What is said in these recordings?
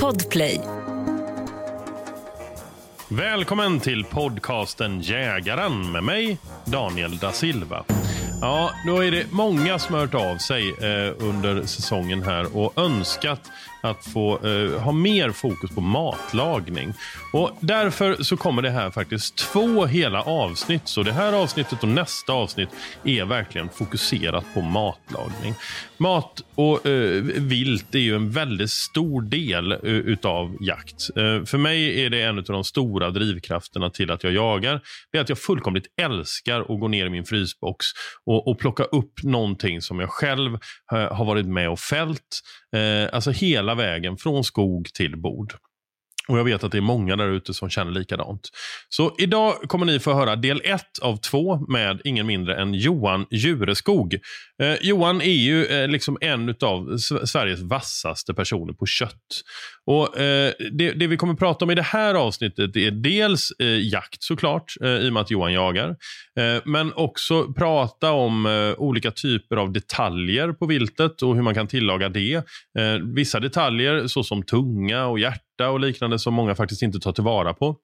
Podplay. Välkommen till podcasten Jägaren med mig, Daniel da Silva. Ja, då är det många som har hört av sig eh, under säsongen här och önskat att få eh, ha mer fokus på matlagning. Och Därför så kommer det här faktiskt två hela avsnitt. Så det här avsnittet och nästa avsnitt är verkligen fokuserat på matlagning. Mat och eh, vilt är ju en väldigt stor del eh, utav jakt. Eh, för mig är det en av de stora drivkrafterna till att jag jagar. Det är att jag fullkomligt älskar att gå ner i min frysbox och, och plocka upp någonting som jag själv eh, har varit med och fällt. Eh, alltså hela vägen från skog till bord. Och Jag vet att det är många där ute som känner likadant. Så idag kommer ni få höra del ett av två med ingen mindre än Johan Jureskog. Eh, Johan är ju eh, liksom en av Sveriges vassaste personer på kött. Och eh, det, det, vi kommer prata om i det här avsnittet är dels eh, jakt såklart, eh, i och med att Johan jagar. Eh, men också prata om eh, olika typer av detaljer på viltet och hur man kan tillaga det. Eh, vissa detaljer såsom tunga och hjärta och liknande som många faktiskt inte tar tillvara på.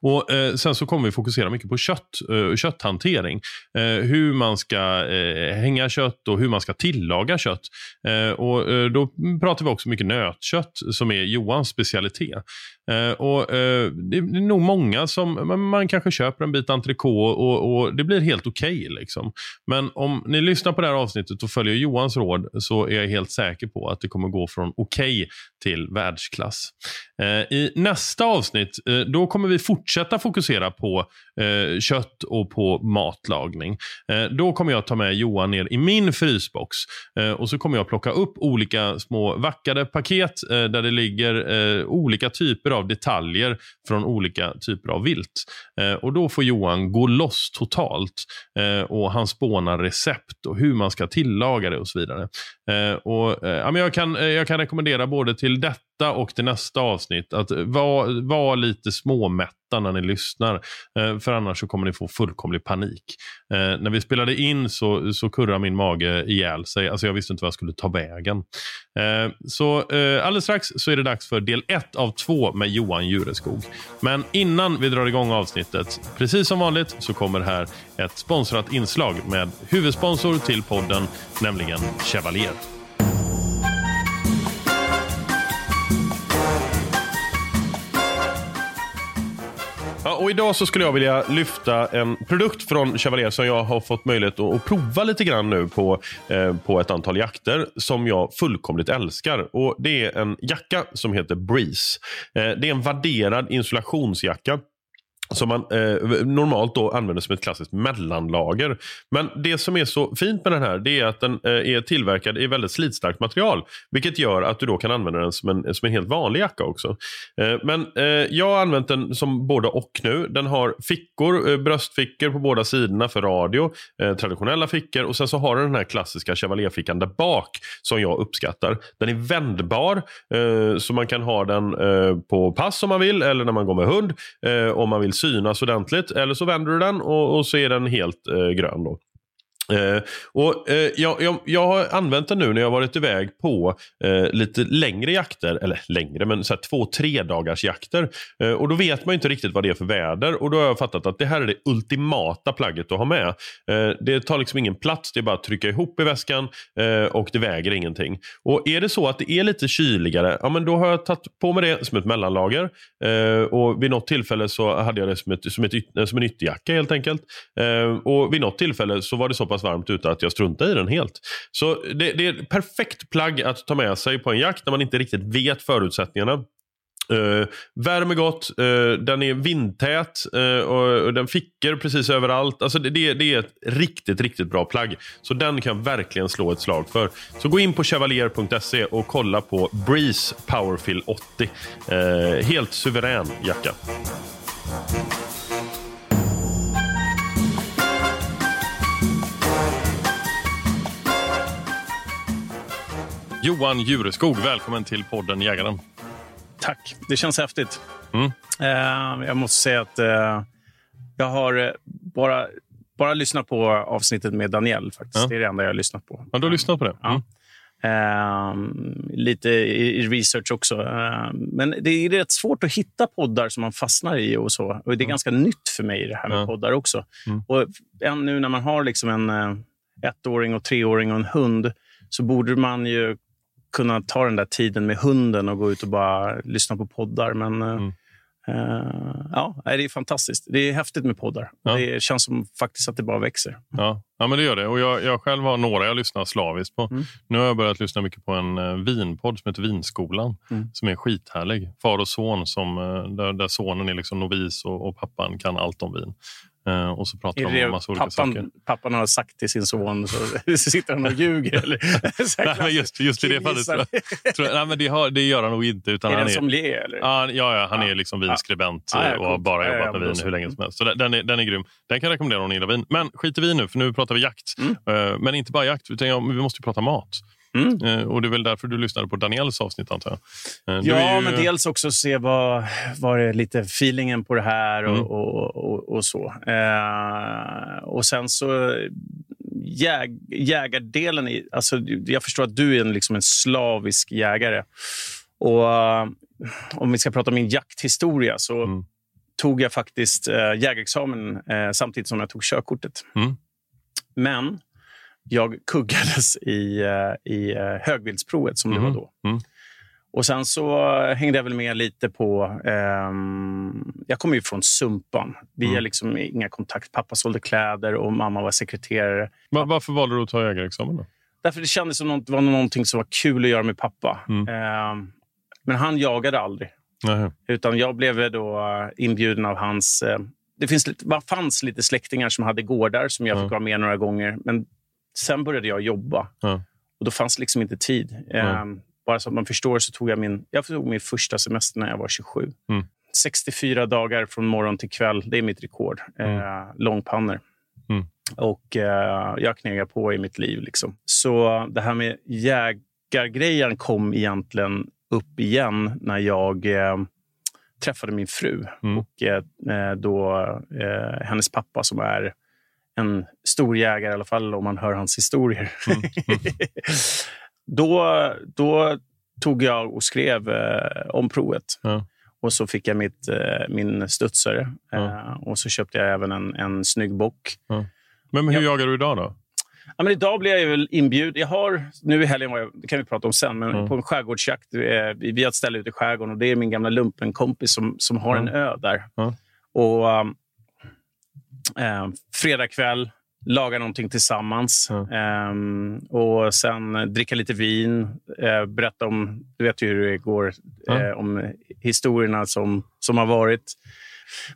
Och eh, Sen så kommer vi fokusera mycket på kött, eh, kötthantering. Eh, hur man ska eh, hänga kött och hur man ska tillaga kött. Eh, och eh, Då pratar vi också mycket nötkött som är Johans specialitet. Eh, och eh, Det är nog många som, man, man kanske köper en bit entrecote och, och det blir helt okej. Okay, liksom. Men om ni lyssnar på det här avsnittet och följer Johans råd så är jag helt säker på att det kommer gå från okej okay till världsklass. Eh, I nästa avsnitt då kommer vi fortsätta fokusera på kött och på matlagning. Då kommer jag ta med Johan ner i min frysbox och så kommer jag plocka upp olika små vackade paket där det ligger olika typer av detaljer från olika typer av vilt. Eh, och Då får Johan gå loss totalt eh, och han spånar recept och hur man ska tillaga det och så vidare. Eh, och, eh, ja, men jag, kan, eh, jag kan rekommendera både till detta och till nästa avsnitt att vara var lite småmätta när ni lyssnar. Eh, för annars så kommer ni få fullkomlig panik. Eh, när vi spelade in så, så kurrade min mage ihjäl sig. Alltså jag visste inte vad jag skulle ta vägen. Eh, så eh, alldeles strax så är det dags för del ett av två med Johan Jureskog. Men innan vi drar igång avsnittet, precis som vanligt så kommer här ett sponsrat inslag med huvudsponsor till podden, nämligen Chevalier. Ja, och idag så skulle jag vilja lyfta en produkt från Chevalier som jag har fått möjlighet att, prova lite grann nu på, eh, på ett antal jakter som jag fullkomligt älskar. Och Det är en jacka som heter Breeze. Eh, det är en vadderad insulationsjacka som man eh, normalt då använder som ett klassiskt mellanlager. Men det som är så fint med den här det är att den eh, är tillverkad i väldigt slitstarkt material. Vilket gör att du då kan använda den som en, som en helt vanlig jacka också. Eh, men eh, jag har använt den som både och nu. Den har fickor, eh, bröstfickor på båda sidorna för radio. Eh, traditionella fickor och sen så har den den här klassiska chevalierfickan där bak som jag uppskattar. Den är vändbar eh, så man kan ha den eh, på pass om man vill eller när man går med hund. Eh, om man vill synas ordentligt. Eller så vänder du den och, och så är den helt eh, grön. Då. Eh, och, eh, jag, jag, jag, har använt den nu när jag varit iväg på eh, lite längre jakter, eller längre, men så här två, tre dagars jakter. Eh, och Då vet man inte riktigt vad det är för väder och då har jag fattat att det här är det ultimata plagget att ha med. Eh, det tar liksom ingen plats, det är bara att trycka ihop i väskan eh, och det väger ingenting. Och Är det så att det är lite kyligare, ja, men då har jag tagit på mig det som ett mellanlager. Eh, och Vid något tillfälle så hade jag det som, ett, som, ett, som en ytterjacka helt enkelt. Eh, och Vid något tillfälle så var det så pass varmt ute att jag struntade i den helt. Så det, det är ett perfekt plagg att ta med sig på en jakt när man inte riktigt vet förutsättningarna. Eh, uh, värmer gott, uh, den är vindtät uh, och, och, den fickor precis överallt. Alltså det, det, det, är ett riktigt, riktigt bra plagg. Så den kan jag verkligen slå ett slag för. Så gå in på chevalier.se och kolla på Breeze Powerfill 80. helt suverän jacka. Johan Jureskog, välkommen till podden Jägaren. Tack, det känns häftigt. Mm. Eh, jag måste säga att eh, jag har eh, bara, bara lyssnat på avsnittet med Daniel. faktiskt. Ja. Det är det enda jag har lyssnat på. Ja, du har lyssnat på det? Mm. Ja. lite i, research också. men det är rätt svårt att hitta poddar som man fastnar i. och så. Och Det är mm. ganska nytt för mig det här med ja. poddar också. Mm. Och nu när man har liksom en ettåring, och treåring och en hund så borde man ju kunna ta den där tiden med hunden och gå ut och bara lyssna på poddar. Men eh, mm. Uh, ja, det är fantastiskt. Det är häftigt med poddar. Ja. Det känns som faktiskt att det bara växer. Ja, ja men det gör det. Och jag, jag själv har några jag lyssnar slaviskt på. Mm. Nu har jag börjat lyssna mycket på en uh, vinpodd som heter Vinskolan. Mm. Som är skithärlig. Far och son, som, där, där sonen är liksom novis och, och pappan kan allt om vin. Uh, och så pratar de om massa olika pappan, saker. Pappan har sagt till sin son, så sitter han och ljuger. Eller? nej, men just, just i det fallet. Tror jag, tror jag, nej, men det, har, det gör han nog inte. Utan är han det en sommelier? Eller? Ja, ja, han ja. är liksom vinskribent ja. och har bara jobbat med vin hur länge som helst. Så den är, den är grym. Den kan jag rekommendera om ni gillar vin. Men skit i vin nu, för nu pratar vi jakt. Mm. Uh, men inte bara jakt, utan vi måste prata mat. Mm. Uh, och Det är väl därför du lyssnade på Daniels avsnitt, antar jag? Uh, ja, ju... men dels också se vad, vad är lite feelingen på det här och, mm. och, och, och, så. Uh, och sen så jäg, jägardelen. I, alltså, jag förstår att du är en, liksom en slavisk jägare. Och Om vi ska prata om min jakthistoria så mm. tog jag faktiskt jägarexamen samtidigt som jag tog körkortet. Mm. Men jag kuggades i, eh, i eh, högvildsprovet som mm. det var mm. då. Mm. Och Sen så hängde jag väl med lite på... Eh, jag kommer ju från Sumpan. Vi mm. har liksom inga kontakt. Pappa sålde kläder och mamma var sekreterare. Var, varför valde du att ta jägarexamen? Då? Därför det kändes som det var någonting som var kul att göra med pappa. Mm. Eh, men han jagade aldrig. Aha. Utan jag blev då inbjuden av hans... Eh, det finns, det fanns lite släktingar som hade gårdar som jag fick vara med några gånger. Men sen började jag jobba. Ja. Och Då fanns liksom inte tid. Um, bara så att man förstår så tog jag min, jag tog min första semester när jag var 27. Mm. 64 dagar från morgon till kväll. Det är mitt rekord. Mm. Uh, långpannor. Mm. Och uh, jag knegar på i mitt liv. Liksom. Så det här med jägargrejen kom egentligen upp igen när jag uh, träffade min fru. Mm. Och då hennes pappa som är en stor jägare, i alla fall om man hör hans historier. Mm. Mm. då, då tog jag och skrev eh, om provet. Ja. Och så fick jag mitt, eh, min studsare. Ja. Eh, och så köpte jag även en, en snygg bock. Ja. Men, men hur jag, jagar du idag då? Ja, men idag blir jag väl inbjuden. Jag har, nu i helgen, det kan vi prata om sen, men mm. på en skärgårdsjakt. Vi, vi har ett ställe ute i skärgården och det är min gamla lumpenkompis som, som har en ö där. Och um, eh, fredag kväll, laga någonting tillsammans. Mm. Eh, och sen dricka lite vin, eh, berätta om... Du vet ju hur det går, mm. om historierna som, som har varit.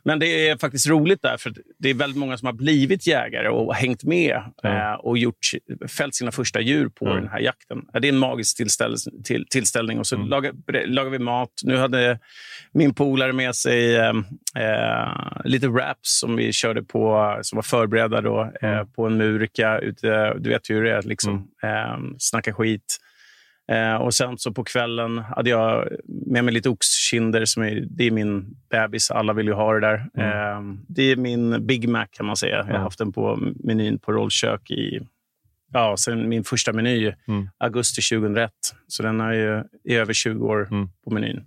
Men det är faktiskt roligt där, för det är väldigt många som har blivit jägare och hängt med eh, och gjort, fällt sina första djur på mm. den här jakten. Det är en magisk tillställ, till, tillställning. Och så mm. lagar, lagar, vi mat. Nu hade min polare med sig eh, eh, lite wraps som vi körde på, som var förberedda då, eh, mm. på en murika. Ute, du vet hur det är, liksom, mm. eh, snacka skit. Eh, och sen så på kvällen hade jag med mig lite oxkinder. Som är, det är min bebis. Alla vill ju ha det där. Mm. Eh, det är min Big Mac kan man säga. Jag har haft den på menyn på rollkök i ja, sen min första meny, mm. augusti 2001. Så den är ju i över 20 år mm. på menyn.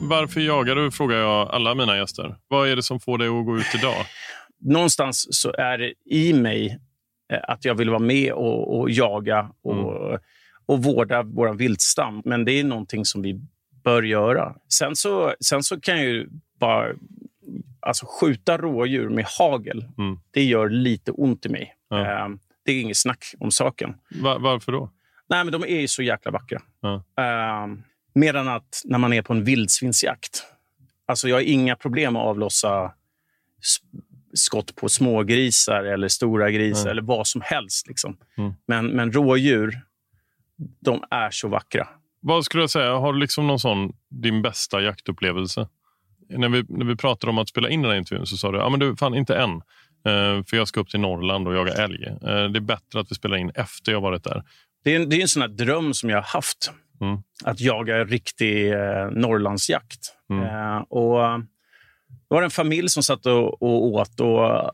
Varför jagar du? frågar jag alla mina gäster. Vad är det som får dig att gå ut idag? Någonstans så är det i mig eh, att jag vill vara med och, och jaga och, mm. och vårda vår viltstam. Men det är någonting som vi bör göra. Sen så, sen så kan jag ju bara... Alltså skjuta rådjur med hagel, mm. det gör lite ont i mig. Ja. Uh, det är inget snack om saken. Va varför då? Nej, men De är ju så jäkla vackra. Ja. Uh, Medan att när man är på en vildsvinsjakt, alltså jag har inga problem att avlossa skott på smågrisar eller stora grisar mm. eller vad som helst. Liksom. Mm. Men, men rådjur, de är så vackra. Vad skulle jag säga, har du liksom någon sån, din bästa jaktupplevelse? När vi, när vi pratade om att spela in den här intervjun så sa du, ja men du, fan inte än. Uh, för jag ska upp till Norrland och jaga älg. Uh, det är bättre att vi spelar in efter jag varit där. Det är, det är en sån dröm som jag har haft. Mm. Att jaga riktig eh, Norrlandsjakt. Mm. Eh, och det var en familj som satt och, och åt och uh,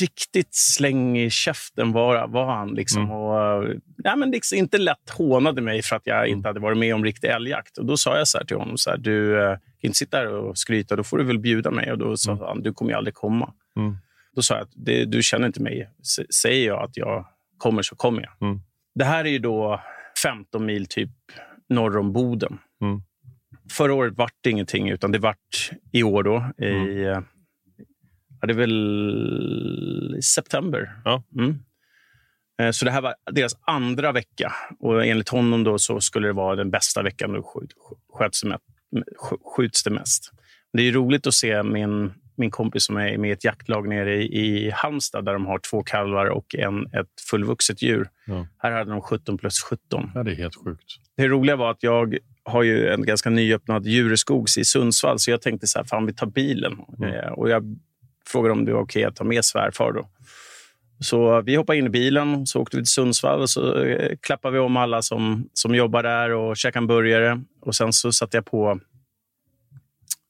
riktigt släng i käften var, var han. Liksom. Mm. Och, uh, ja, men liksom inte lätt hånade mig för att jag mm. inte hade varit med om riktig älgjakt. Och då sa jag så till honom, så här, du uh, kan inte sitta här och skryta, då får du väl bjuda mig. Och då sa mm. han, du kommer ju aldrig komma. Mm. Då sa jag, det, du känner inte mig. S säger jag att jag kommer så kommer jag. Mm. Det här är ju då 15 mil typ norr om Boden. Mm. Förra året vart det ingenting, utan det vart i år då. I, mm. Ja, det är väl september. Ja. Mm. Eh, så det här var deras andra vecka. Och enligt honom då så skulle det vara den bästa veckan då skjuts det mest. Det är roligt att se min min kompis som är med i ett jaktlag nere i, i Halmstad där de har två kalvar och en, ett fullvuxet djur. Ja. Här hade de 17 plus 17. Ja, det är helt sjukt. Det roliga var att jag har ju en ganska nyöppnad djurskogs i Sundsvall, så jag tänkte så här, fan vi tar bilen. Mm. Eh, och jag frågade om det var okej att ta med svärfar. Då. Så vi hoppade in i bilen, så åkte vi till Sundsvall och så eh, klappade vi om alla som, som jobbar där och käkade en burgare. Och sen så satte jag på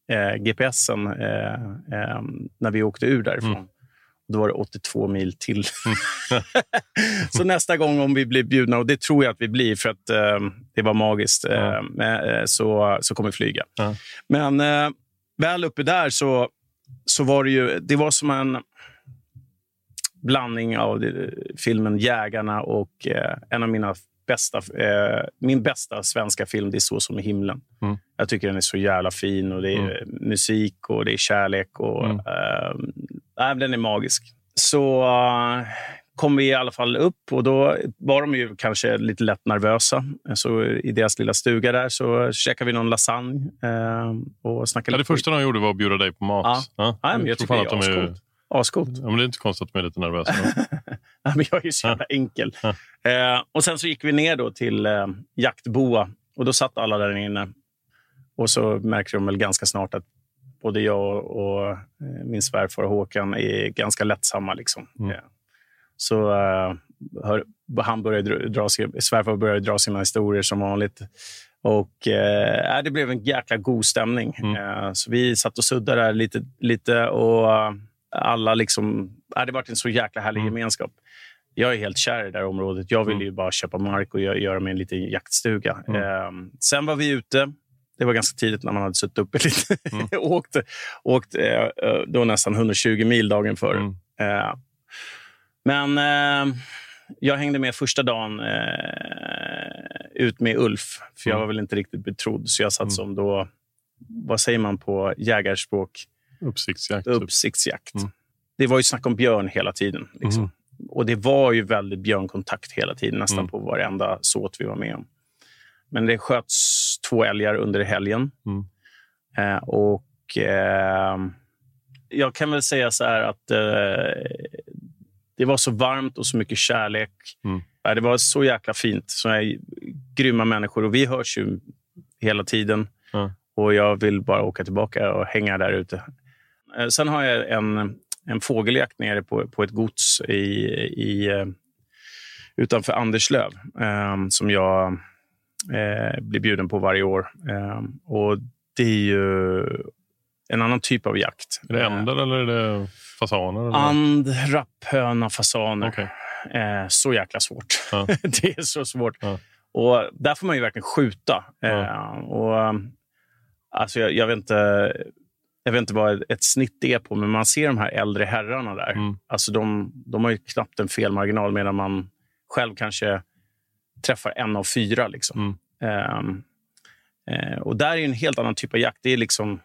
eh, GPSen eh, eh, när vi åkte ur därifrån. Mm. Då var det 82 mil till. Mm. så nästa gång om vi blir bjudna, och det tror jag att vi blir för att eh, det var magiskt, mm. eh, så, så kommer vi flyga. Mm. Men eh, väl uppe där så, så var det ju det var som en blandning av filmen Jägarna och eh, en av mina bästa, eh, min bästa svenska film det är Så som i himlen. Mm. Jag tycker den är så jävla fin. och Det är mm. musik och det är kärlek. och mm. eh, Den är magisk. Så uh, kom vi i alla fall upp och då var de ju kanske lite lätt nervösa. Så I deras lilla stuga där så käkade vi någon lasagne eh, och snackade ja, Det första de gjorde var att bjuda dig på mat. Ja, ja. ja jag, jag tycker det är ascoolt. Ascoolt. Ja, men det är inte konstigt att de är lite nervösa. men jag är ju så jävla enkel. Eh, och Sen så gick vi ner då till eh, jaktboa och då satt alla där inne. Och så märkte de väl ganska snart att både jag och eh, min svärfar Håkan är ganska lättsamma. Liksom. Mm. Eh, så eh, hör, han började dra, svärfar började dra sina historier som vanligt. Och eh, Det blev en jäkla god stämning. Mm. Eh, så Vi satt och suddade där lite, lite och alla liksom... Äh, det varit en så jäkla härlig mm. gemenskap. Jag är helt kär i det här området. Jag vill mm. ju bara köpa mark och göra mig en liten jaktstuga. Mm. Eh, sen var vi ute. Det var ganska tidigt när man hade suttit uppe lite. Mm. åkte åkt, eh, eh, då nästan 120 mil dagen före. Mm. Eh, men eh, jag hängde med första dagen eh, ut med Ulf. För jag mm. var väl inte riktigt betrodd. Så jag satt mm. som då, vad säger man på jägarspråk? Uppsiktsjakt. Typ. Uppsiktsjakt. Mm. Det var ju snack om björn hela tiden. Liksom. Och det var ju väldigt björnkontakt hela tiden, nästan mm. på varenda såt vi var med om. Men det sköts två älgar under helgen. Mm. Eh, och eh, jag kan väl säga så här att eh, det var så varmt och så mycket kärlek. Mm. Det var så jäkla fint. Så är grymma människor. Och vi hörs ju hela tiden. Mm. Och Jag vill bara åka tillbaka och hänga där ute. Eh, sen har jag en, en fågeljakt nere på, på ett gods i, i, eh, utanför Anderslöv eh, som jag eh, blir bjuden på varje år. Eh, och Det är ju en annan typ av jakt. Är det änder eller är det fasaner? Eller? And, rapphöna, fasaner. Okay. Eh, så jäkla svårt. Ja. det är så svårt. Ja. Och Där får man ju verkligen skjuta. Ja. och, alltså jag, jag vet inte jag vet inte vad ett snitt är på, men man ser de här äldre herrarna där. Mm. Alltså de, de har ju knappt en felmarginal medan man själv kanske träffar en av fyra. Liksom. Mm. Um, uh, och där är en helt annan typ av jakt. Det är liksom,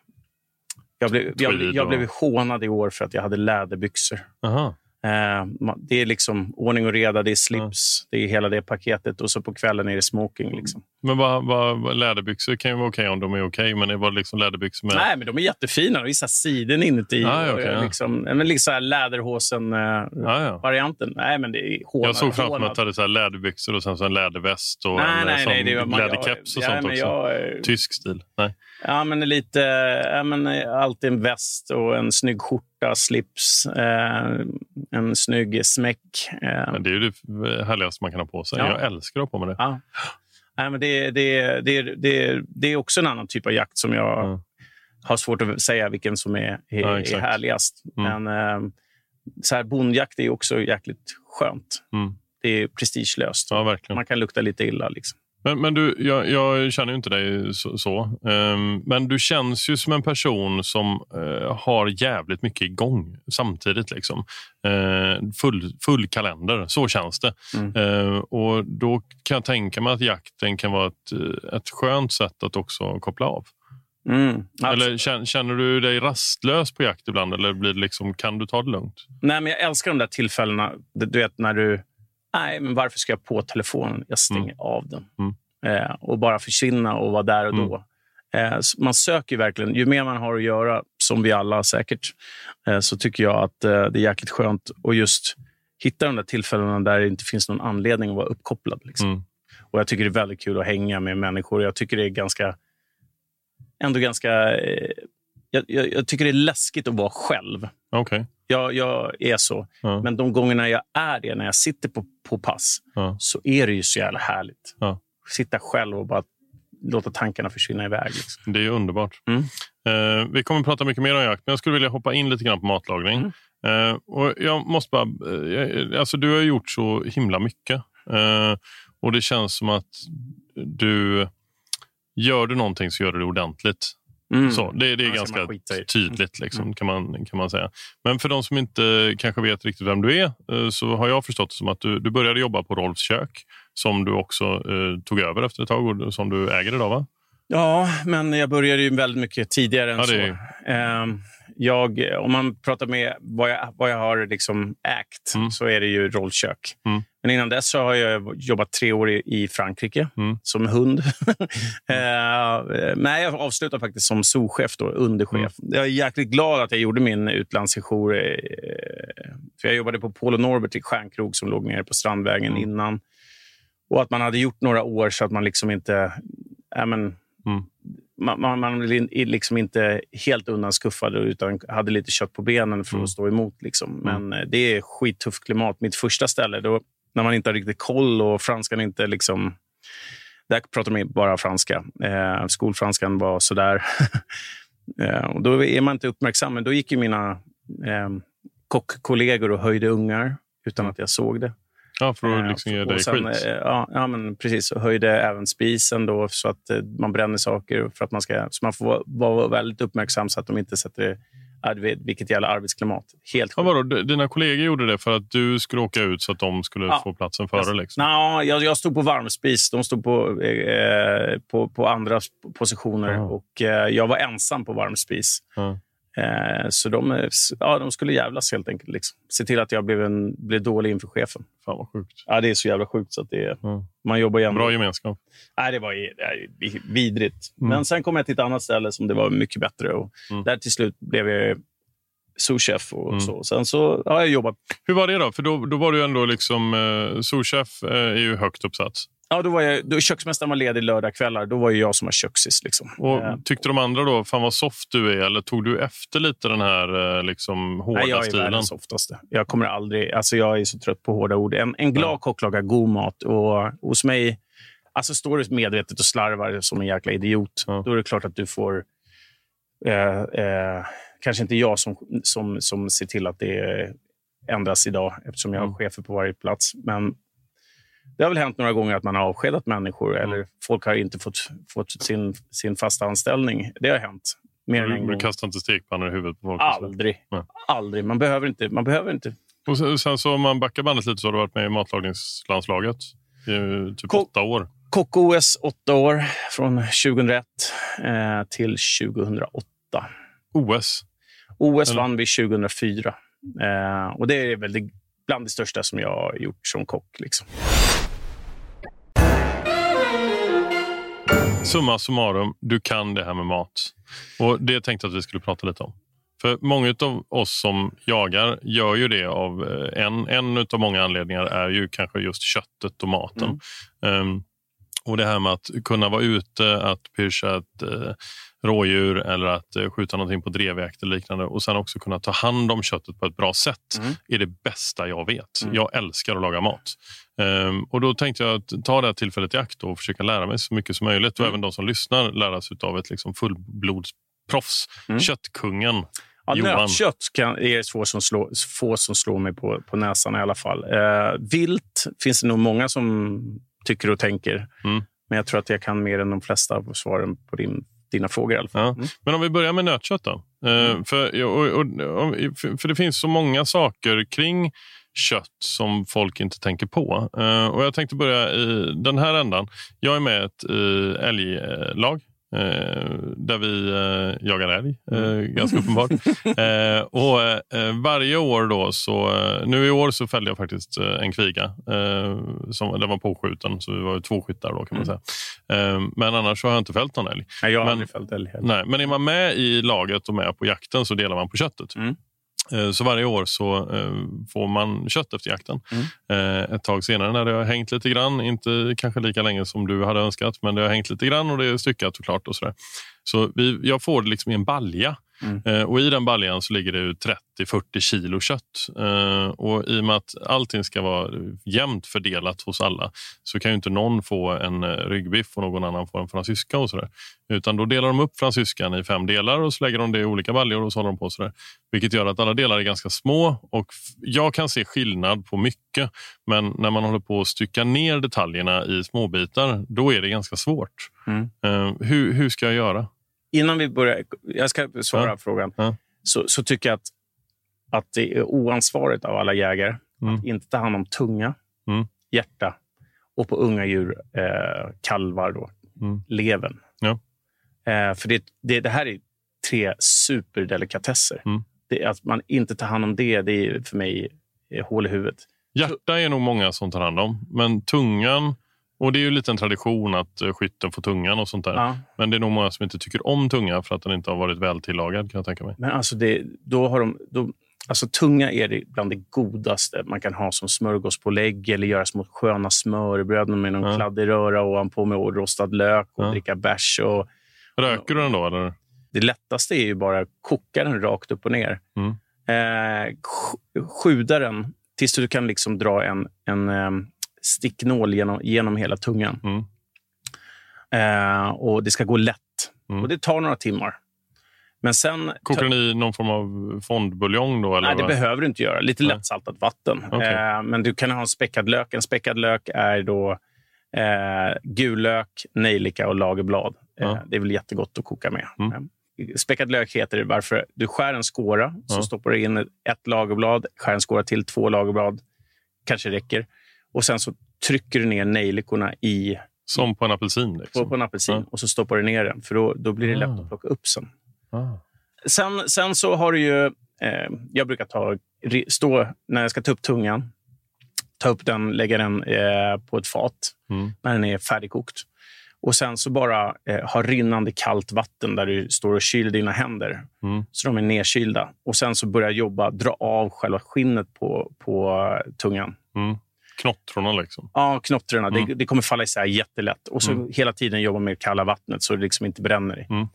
jag, blev, jag, jag blev hånad i år för att jag hade läderbyxor. Aha. Eh, det är liksom ordning och reda, det är slips, ja. det är hela det paketet och så på kvällen är det smoking. Liksom. Men vad, vad, läderbyxor kan ju vara okej okay om de är okej, okay, men det var liksom läderbyxor med... Nej, men de är jättefina. De är siden inuti. Ah, okay, ja. liksom, men liksom läderhosen-varianten. Eh, ah, ja. Nej, men det är hånad, Jag såg framför mig att du hade så läderbyxor och sen så en läderväst och nej, en nej, nej, det var, läderkeps och jag, sånt också. Jag, Tysk stil. Nej. Ja, men lite, ja, men alltid en väst och en snygg skjorta, slips, eh, en snygg smäck. Eh. Men det är ju det härligaste man kan ha på sig. Ja. Jag älskar att ha på mig det. Ja. Nej, men det, det, det, det, det är också en annan typ av jakt som jag mm. har svårt att säga vilken som är, är, ja, är härligast. Mm. Men eh, så här, bondjakt är också jäkligt skönt. Mm. Det är prestigelöst. Ja, man kan lukta lite illa. Liksom. Men, men du, jag, jag, känner ju inte dig så. så. Um, men du känns ju som en person som uh, har jävligt mycket igång samtidigt. Liksom. Uh, full, full kalender, så känns det. Mm. Uh, och Då kan jag tänka mig att jakten kan vara ett, ett skönt sätt att också koppla av. Mm, eller känner, känner, du dig rastlös på jakt ibland eller blir liksom, kan du ta det lugnt? Nej, men jag älskar de där tillfällena. Du vet när du Nej, men varför ska jag på telefonen? Jag stänger mm. av den. Mm. Eh, och bara försvinna och vara där och då. Mm. Eh, man söker verkligen. Ju mer man har att göra, som vi alla säkert, eh, så tycker jag att eh, det är jäkligt skönt att just hitta de där tillfällena där det inte finns någon anledning att vara uppkopplad. Liksom. Mm. Och Jag tycker det är väldigt kul att hänga med människor. Jag tycker det är ganska... Ändå ganska... Eh, jag, jag, jag, tycker det är läskigt att vara själv. Okay. Jag, jag är så. Ja. Men de gångerna jag är det, när jag sitter på, på pass, ja. så är det ju så jävla härligt. Ja. Sitta själv och bara låta tankarna försvinna iväg. Liksom. Det är underbart. Mm. Eh, vi kommer att prata mycket mer om jakt, men jag skulle vilja hoppa in lite grann på matlagning. Mm. Eh, och jag måste bara, eh, alltså du har gjort så himla mycket. Eh, och det känns som att du gör du någonting så gör du det ordentligt. Mm. Så, det, det är ganska tydligt liksom, mm. kan, man, kan man säga. Men för de som inte kanske vet riktigt vem du är eh, så har jag förstått det som att du, du började jobba på Rolfs kök som du också eh, tog över efter ett tag och som du äger idag va? Ja, men jag började ju väldigt mycket tidigare än ja, det... så. Eh, jag, om man pratar med vad jag, vad jag har liksom ägt mm. så är det ju rollkök. Mm. Men innan dess så har jag jobbat tre år i, i Frankrike mm. som hund. eh, nej, jag avslutade faktiskt som souschef, då, underchef. Mm. Jag är jäkligt glad att jag gjorde min utlandssejour. Eh, för jag jobbade på Polo Norbert i Stjärnkrog som låg nere på Strandvägen mm. innan. Och att man hade gjort några år så att man liksom inte... Äh, men, mm man, man, man liksom inte helt undanskuffad utan hade lite kött på benen för att mm. stå emot. Liksom. Men mm. Det är skittufft klimat. Mitt första ställe, då, när man inte har riktigt koll och franskan inte... liksom Där pratar man bara franska. Eh, skolfranskan var sådär. eh, och då är man inte uppmärksam. Men då gick ju mina eh, kockkollegor och höjde ungar utan att jag såg det. Ja, för att liksom ge dig sen, skit. Eh, ja, ja, men precis. Och höjde även spisen då, så att eh, man bränner saker. För att man, ska, så man får vara väldigt uppmärksam så att de inte sätter vilket jävla arbetsklimat. Helt ja, vadå, dina kollegor gjorde det för att du skulle åka ut så att de skulle ja. få platsen före? Liksom. Nå, jag, jag stod på varmspis. De stod på, eh, på, på andra positioner. Ja. Och eh, Jag var ensam på varmspis. Ja. Eh, så de, ja, de skulle jävlas helt enkelt. Liksom. Se till att jag blev, en, blev dålig inför chefen. Fan vad sjukt. Ja, det är så jävla sjukt. Så att det, mm. Man jobbar igen. Bra gemenskap. Nej, det var vidrigt. Mm. Men sen kom jag till ett annat ställe som det var mycket bättre. Och mm. Där till slut blev jag souschef och mm. så. Sen så har jag jobbat. Hur var det då? För då, då var du ändå liksom... Eh, souschef eh, är ju högt uppsatt. Ja, då var jag, då köksmästaren var ledig lördagskvällar. Då var jag som var köksis. Liksom. Och eh, tyckte de andra då, fan vad soft du är? Eller tog du efter lite den här eh, liksom, hårda Nej, jag stilen? Jag är världens softaste. Jag kommer aldrig... Alltså jag är så trött på hårda ord. En, en glad ja. kock lagar god mat. Och hos mig... Alltså står du medvetet och slarvar som en jäkla idiot, ja. då är det klart att du får... Eh, eh, kanske inte jag som, som, som ser till att det ändras idag eftersom jag har mm. chefer på varje plats. Men det har väl hänt några gånger att man har avskedat människor mm. eller folk har inte fått, fått sin, sin fasta anställning. Det har hänt. Mer än en gång. Du kastar inte stekpannor i huvudet på folk? Aldrig. Aldrig. Man behöver inte. Man behöver inte. Och sen, sen så om man backar bandet lite så har du varit med i matlagningslandslaget i typ Ko åtta år. Kock-OS åtta år, från 2001 eh, till 2008. OS? OS Eller? vann vi 2004. Eh, och Det är väl det, bland det största som jag har gjort som kock. Liksom. Summa summarum, du kan det här med mat. Och Det tänkte jag att vi skulle prata lite om. För Många av oss som jagar gör ju det av eh, en, en av många anledningar är ju kanske just köttet och maten. Mm. Um, och Det här med att kunna vara ute, att pyrscha ett eh, rådjur eller att eh, skjuta någonting på drevjakt eller liknande och sen också kunna ta hand om köttet på ett bra sätt mm. är det bästa jag vet. Mm. Jag älskar att laga mat. Um, och Då tänkte jag ta det här tillfället i akt och försöka lära mig så mycket som möjligt och mm. även de som lyssnar lära sig av ett liksom fullblodsproffs. Mm. Köttkungen. Ja, nötkött kan, är få som, slår, få som slår mig på, på näsan i alla fall. Eh, vilt finns det nog många som tycker och tänker. Mm. Men jag tror att jag kan mer än de flesta av svaren på din dina frågor i alla fall. Mm. Men om vi börjar med nötkött då. Eh, mm. för, och, och, för det finns så många saker kring kött som folk inte tänker på. Uh, och Jag tänkte börja i den här ändan. Jag är med i ett älglag Eh, där vi eh, jagar älg, eh, mm. ganska uppenbart. Eh, och eh, Varje år då, så, eh, nu i år så fällde jag faktiskt en kviga. som, den var påskjuten, så vi var två skyttar då kan man mm. säga. men annars har jag inte fällt någon älg. Nej, jag har men, aldrig fällt älg heller. Nej, men är man med i laget och med på jakten så delar man på köttet. Mm. Eh, så varje år så eh, får man kött efter jakten. Mm. Eh, ett tag senare när det har hängt lite grann, inte kanske lika länge som du hade önskat, men det har hängt lite grann och det är styckat och klart. och Så, så vi, jag får det liksom i en balja Mm. Eh, och I den baljan så ligger det 30-40 kilo kött. Eh, och I och med att allting ska vara jämnt fördelat hos alla så kan ju inte någon få en eh, ryggbiff och någon annan få en fransyska. Och så. Utan då delar de upp fransyskan i fem delar och så lägger de det i olika baljor och så håller de på så där. Vilket gör att alla delar är ganska små och jag kan se skillnad på mycket. Men när man håller på att stycka ner detaljerna i småbitar, då är det ganska svårt. Mm. Hur, hur ska jag göra? Innan vi börjar, jag ska svara ja. frågan, ja. Så, så, tycker jag att, att det är oansvarigt av alla jägare mm. att inte ta hand om tunga, mm. hjärta och på unga djur, eh, kalvar, då, mm. levern. Ja. Eh, för det, det, det, här är tre superdelikatesser. Mm. Det, att man inte tar hand om det, det är för mig hål i huvudet. Hjärta är nog många som tar hand om, men tungan och Det är ju lite en tradition att eh, skytten får tungan och sånt där. Ja. Men det är nog många som inte tycker om tunga för att den inte har varit väl tillagad. Kan jag tänka mig. Men alltså det, då har de, då, alltså tunga är det bland det godaste man kan ha som smörgåspålägg eller göra små sköna smörbröd med någon ja. kladdig röra ovanpå med rostad lök och ja. dricka bärs. Och, Röker du den då? Eller? Det lättaste är ju bara att koka den rakt upp och ner. Mm. Eh, sjuda den tills du kan liksom dra en, en ehm, sticknål genom, genom hela tungan. Mm. Eh, och Det ska gå lätt. Mm. Och Det tar några timmar. Men sen... Kokar ni i någon form av fondbuljong? Då, eller nej, det vad? behöver du inte göra. Lite nej. lättsaltat vatten. Okay. Eh, men du kan ha en späckad lök. En späckad lök är då eh, gul lök, nejlika och lagerblad. Eh, ja. Det är väl jättegott att koka med. Mm. Eh, späckad lök heter det varför du skär en skåra, så stoppar du in ett lagerblad, skär en skåra till, två lagerblad. Kanske räcker. Och sen så trycker du ner nejlikorna i... Som på en apelsin? Liksom. På, på en apelsin. Ja. Och så stoppar du ner den, för då, då blir det ah. lätt att plocka upp sen. Ah. sen, sen så har du ju... Eh, jag brukar ta, stå när jag ska ta upp tungan, ta upp den, lägga den eh, på ett fat mm. när den är färdigkokt. Och sen så bara eh, ha rinnande kallt vatten där du står och kyler dina händer. Mm. Så de är nedkylda. Och sen så börja jobba, dra av själva skinnet på, på tungan. Mm. Knottrorna liksom? Ja, knottrorna. Mm. Det, det, kommer falla isär jättelätt. Och så mm. hela tiden jobba med kalla vattnet så det liksom inte bränner dig. Mm.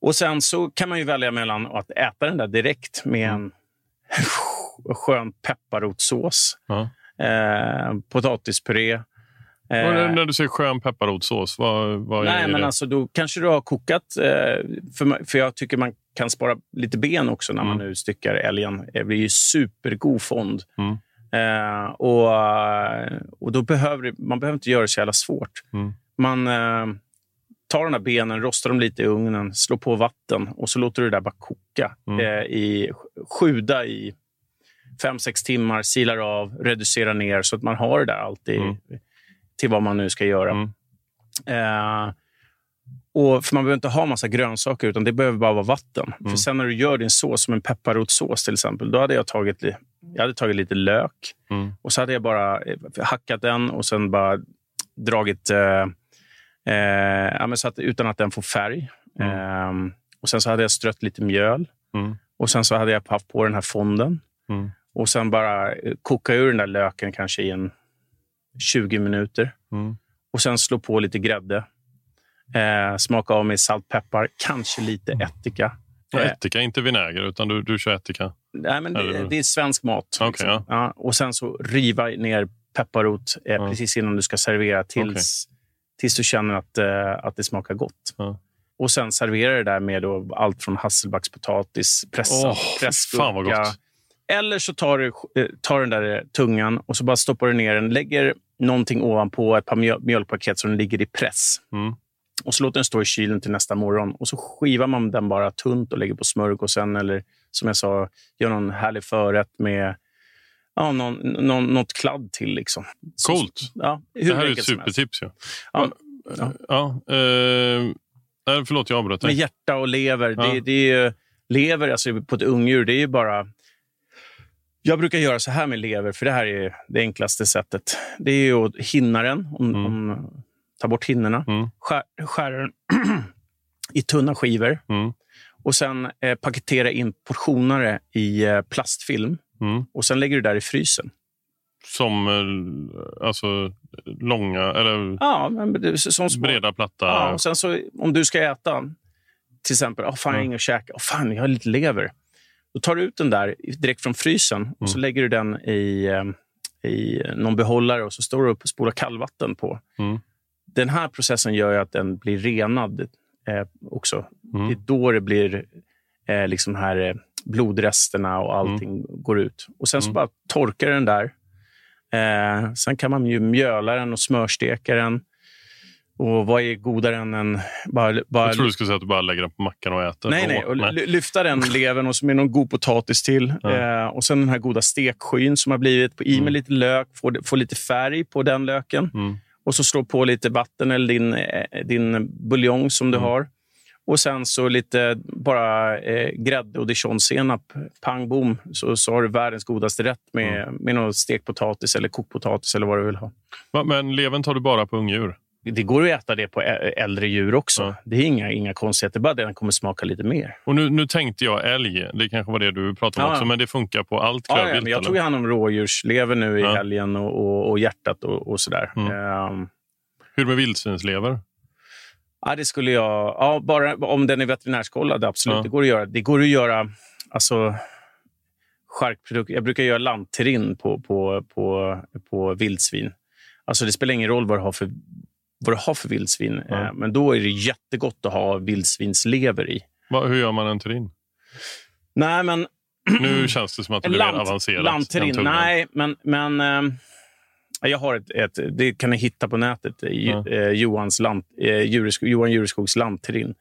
Och sen så kan man ju välja mellan att äta den där direkt med mm. en skön pepparrotssås, eh, potatispuré, Eh, när du säger skön pepparrotssås, vad, vad nej, är men det? Alltså, då kanske du har kokat... Eh, för, för jag tycker man kan spara lite ben också när mm. man nu styckar älgen. Det blir ju supergod fond. Mm. Eh, och, och då behöver man behöver inte göra det så jävla svårt. Mm. Man eh, tar de här benen, rostar dem lite i ugnen, slår på vatten och så låter du det där bara koka. Mm. Eh, i, sjuda i fem, sex timmar, silar av, reducerar ner så att man har det där alltid mm till vad man nu ska göra. Mm. Eh, och för Man behöver inte ha massa grönsaker, utan det behöver bara vara vatten. Mm. För Sen när du gör din sås, som en pepparrotssås till exempel, då hade jag tagit, jag hade tagit lite lök mm. och så hade jag bara eh, hackat den och sen bara dragit eh, eh, så att, utan att den får färg. Mm. Eh, och Sen så hade jag strött lite mjöl mm. och sen så hade jag haft på den här fonden. Mm. Och sen bara eh, koka ur den där löken kanske i en 20 minuter. Mm. Och sen slå på lite grädde. Eh, smaka av med salt, peppar, kanske lite mm. ättika. Ja, ättika, inte vinäger, utan du, du kör ättika? Nej, men det, det är svensk mat. Okay, liksom. ja. Ja, och sen så riva ner pepparrot eh, ja. precis innan du ska servera tills, okay. tills du känner att, eh, att det smakar gott. Och sen servera det där med då allt från hasselbackspotatis, pressad, oh, pressgurka, eller så tar du eh, tar den där tungan och så bara stoppar du ner den, lägger någonting ovanpå, ett par mjölkpaket så den ligger i press. Mm. Och så låter den stå i kylen till nästa morgon. Och så skivar man den bara tunt och lägger på smörgåsen eller som jag sa, gör någon härlig förrätt med ja, någon, någon, något kladd till. Liksom. Coolt. Så, ja, det här är ett supertips. Ja. Ja, ja. ja eh, förlåt, jag avbröt dig. Med hjärta och lever. Ja. Det, det är, lever alltså, på ett ungdjur, det är ju bara jag brukar göra så här med lever, för det här är det enklaste sättet. Det är att hinna den, om, mm. om, ta bort hinnorna, mm. skär, skär den i tunna skivor mm. och sen eh, paketera in portioner i eh, plastfilm. Mm. Och Sen lägger du där i frysen. Som eh, alltså, långa, eller ja, men, som små, breda, platta? Ja, och sen så, om du ska äta, till exempel, oh, fan, jag har inget att käka. Oh, fan, jag har lite lever. Då tar du ut den där direkt från frysen mm. och så mm. lägger du den i, eh, i någon behållare och så står du upp och spolar kallvatten på. Mm. Den här processen gör att den blir renad eh, också. Mm. Det är då det blir eh, liksom här eh, blodresterna och allting mm. går ut. Och Sen så mm. bara torkar den där. Eh, sen kan man ju mjöla den och smörsteka den. Och vad är godare än en... Bara, bara... Jag tror du skulle säga att du bara lägger den på mackan och äter. Nej, nej. Och nej. Lyfta den levern och så med någon god potatis till. Ja. Eh, och sen den här goda stekskyn som har blivit. På, I med mm. lite lök, få, få lite färg på den löken. Mm. Och så slå på lite vatten eller din, eh, din buljong som du mm. har. Och sen så lite bara eh, grädde och dijonsenap. Pang bom, så, så har du världens godaste rätt med, mm. med någon stekpotatis eller kokpotatis eller vad du vill ha. Men levern tar du bara på ungdjur? Det går att äta det på äldre djur också. Ja. Det är inga, inga konstigheter, bara den kommer smaka lite mer. Och nu, nu tänkte jag älg, det kanske var det du pratade om ja. också, men det funkar på allt klövvilt? Ja, men jag tog hand om rådjurslever nu i helgen och, och, och hjärtat och, och sådär. Mm. Um, Hur med vildsvinslever? Ja, det skulle jag... Ja, bara om den är veterinärskollad, absolut. Det går att göra. Det går att göra... Alltså, charkprodukter. Jag brukar göra lantrin på, på, på, på vildsvin. Alltså det spelar ingen roll vad du har för vad du har för vildsvin. Eh, men då är det jättegott att ha vildsvinslever i. Va, hur gör man en terrine? Nej, men... Nu känns det som att det blir avancerat. Lantterin, nej, men... men äh, jag har ett, ett, det kan ni hitta på nätet, ja. eh, Johans lant, eh, Djureskog, Johan Djureskogs lantterin.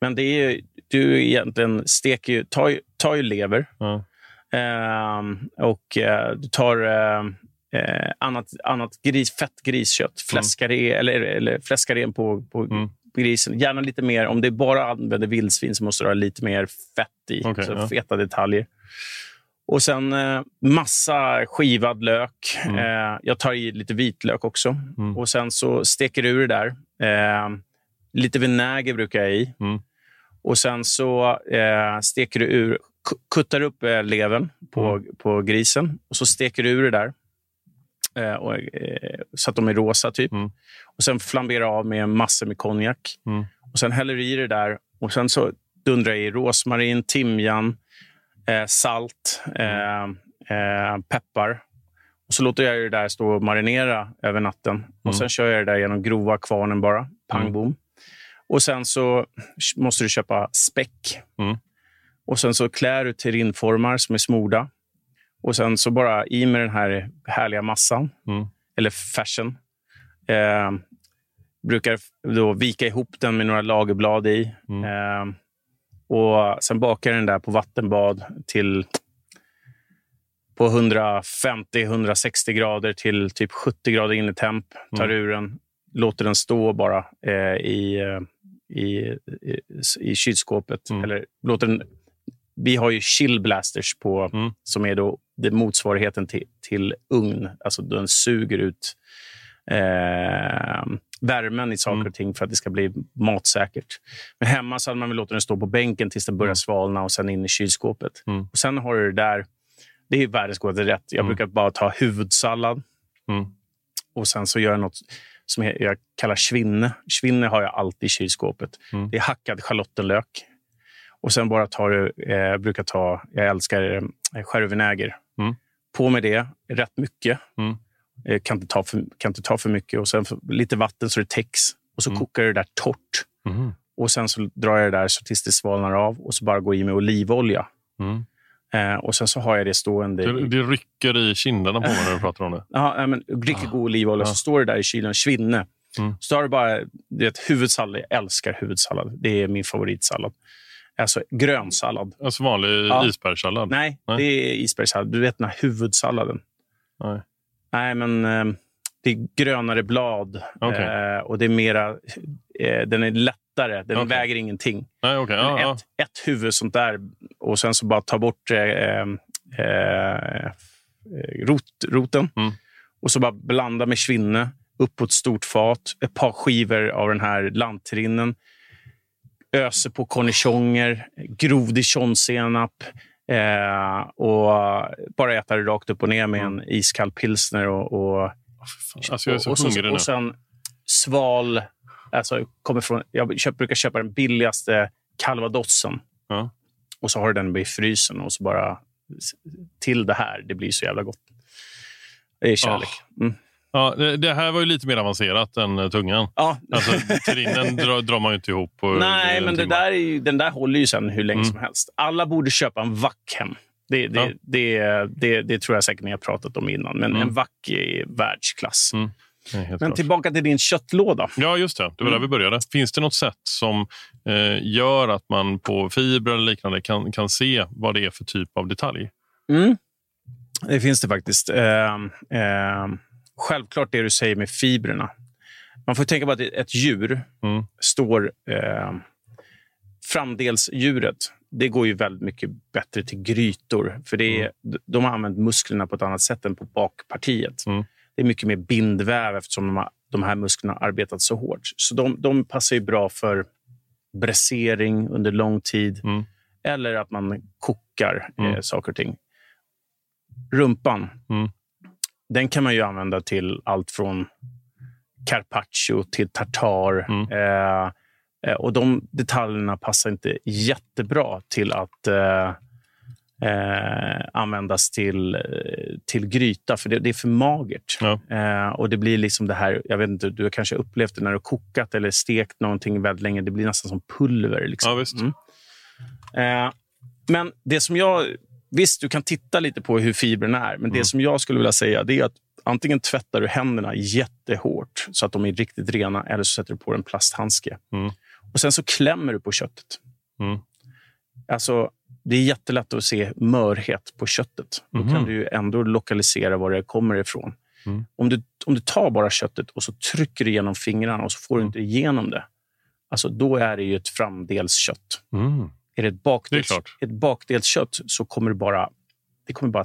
Men det är du egentligen steker, tar, tar ju lever ja. eh, och eh, du tar eh, annat, annat gris, fett griskött. Fläskare, mm. eller, eller fläskaren på, på, mm. grisen. Gärna lite mer, om det bara använder vildsvin så måste du ha lite mer fett i. Okej, så ja. Feta detaljer. Och sen eh, massa skivad lök. Mm. Eh, jag tar i lite vitlök också. Och sen så steker du det där. Eh, lite vinäger brukar jag i. Mm. Och sen så eh, steker du ur, ku- kuttar upp eh, levern på, Mm. på grisen och så steker du ur det där. Eh, och, eh, så att de är rosa, typ. Mm. Och sen flamberar av med massor med konjak. Mm. Och sen häller du i det där och sen så dundrar i rosmarin, timjan, eh, salt, eh, eh, peppar. Och så låter jag det där stå och marinera över natten. Och Sen kör jag det där genom grova kvarnen bara. Pang bom. Och sen så måste du köpa späck. Mm. Och sen så klär du terrinnformar som är smorda. Och sen så bara i med den här härliga massan, Mm. eller färsen. Eh, brukar då vika ihop den med några lagerblad i. Mm. Eh, och Sen bakar jag den där på vattenbad till på 150-160 grader till typ 70 grader innetemp. Tar ur den, låter den stå bara eh, i, eh, i, i, i kylskåpet. Mm. Eller låter den, vi har ju chill blasters på, Mm. som är då det motsvarigheten till, till ugn. Alltså den suger ut eh, värmen i saker Mm. och ting för att det ska bli matsäkert. Men hemma så hade man väl låtit den stå på bänken tills den börjar Mm. svalna och sen in i kylskåpet. Mm. Och Sen har du det där. Det är världens godaste rätt. Jag Mm. brukar bara ta huvudsallad Mm. och sen så gör jag något som jag jag kallar svinne. Svinne har jag alltid i kylskåpet. Mm. Det är hackad schalottenlök. Och sen bara tar du, eh, brukar ta, jag älskar eh, sherryvinäger. Mm. På med det, rätt mycket. Mm. Eh, kan, inte ta för, kan inte ta för mycket. Och sen lite vatten så det täcks. Och så kokar du det där torrt. Mm. Och sen så drar jag det där så tills det svalnar av och så bara går i med olivolja. Mm. Eh, och sen så har jag det stående. Det, det rycker i kinderna på mig när du pratar om det. Ja, men riktigt god olivolja. Så står det där i kylen, svinne. Mm. Så har du bara du vet, huvudsallad. Jag älskar huvudsallad. Det är min favoritsallad. Alltså grönsallad. Alltså vanlig Ja. isbergssallad? Nej, Nej. det är isbergssallad. Du vet den här huvudsalladen. Nej. Nej, men eh, det är grönare blad Okej. eh, och det är mera... Eh, den är lättare. Den Okej. väger ingenting. Nej, okej. Ja, ja. ett, ett huvud sånt där och sen så bara ta bort rot, roten. Mm. Och så bara blanda med svinne upp på ett stort fat. Ett par skivor av den här lantrinnen. Öser på cornichoner, grov dijonsenap. Eh, och bara äta det rakt upp och ner med en iskall pilsner. Och, och, Alltså, jag är så och, hungrig nu. och sen sval... Alltså, kommer från, jag köp, brukar köpa den billigaste calvadosen. Ja. Och så har du den i frysen och så bara till det här. Det blir så jävla gott. Det är kärlek. Mm. Ja, det, här var ju lite mer avancerat än eh, tungan. Ja. Alltså, terrinen drar, drar man ju inte ihop på Nej, en men det där är ju, den där håller ju sen hur länge Mm. som helst. Alla borde köpa en vack hem. Det, det, Ja. det, det, det tror jag säkert ni har pratat om innan. Men Mm. en vack är världsklass. Mm. Helt Men tillbaka till din köttlåda. Ja, just det. Det var där vi började. Finns det något sätt som eh, gör att man på fibrer eller liknande kan, kan se vad det är för typ av detalj? Mm. Det finns det faktiskt. Eh, eh, självklart det du säger med fibrerna. Man får tänka på att ett djur Mm. står... Eh, framdelsdjuret, det går ju väldigt mycket bättre till grytor. För det är, De har använt musklerna på ett annat sätt än på bakpartiet. Mm. Det är mycket mer bindväv eftersom de, har, de här musklerna har arbetat så hårt. Så de, de passar ju bra för bressering under lång tid. Mm. Eller att man kokar eh, Mm. saker och ting. Rumpan, Mm. Den kan man ju använda till allt från carpaccio till tartar. Mm. Eh, eh, och De detaljerna passar inte jättebra till att eh, eh, användas till, eh, till gryta, för det, det är för magert. Ja. Eh, och det blir liksom det här, jag vet inte, du har kanske upplevt det när du har kokat eller stekt någonting väldigt länge. Det blir nästan som pulver. Liksom. Ja. Mm. Men det som jag... Visst, du kan titta lite på hur fibrerna är, men Mm. det som jag skulle vilja säga är att antingen tvättar du händerna jättehårt så att de är riktigt rena eller så sätter du på en plasthandske. Mm. Och Sen så klämmer du på köttet. Mm. Alltså, det är jättelätt att se mörhet på köttet. Då kan du ju ändå lokalisera var det kommer ifrån. Mm. Om, du, om du tar bara köttet och så trycker du genom fingrarna och så får du inte igenom det. alltså, då är det ju ett framdelskött. Är det ett, bakdels, ett bakdelskött så kommer det bara, det kommer bara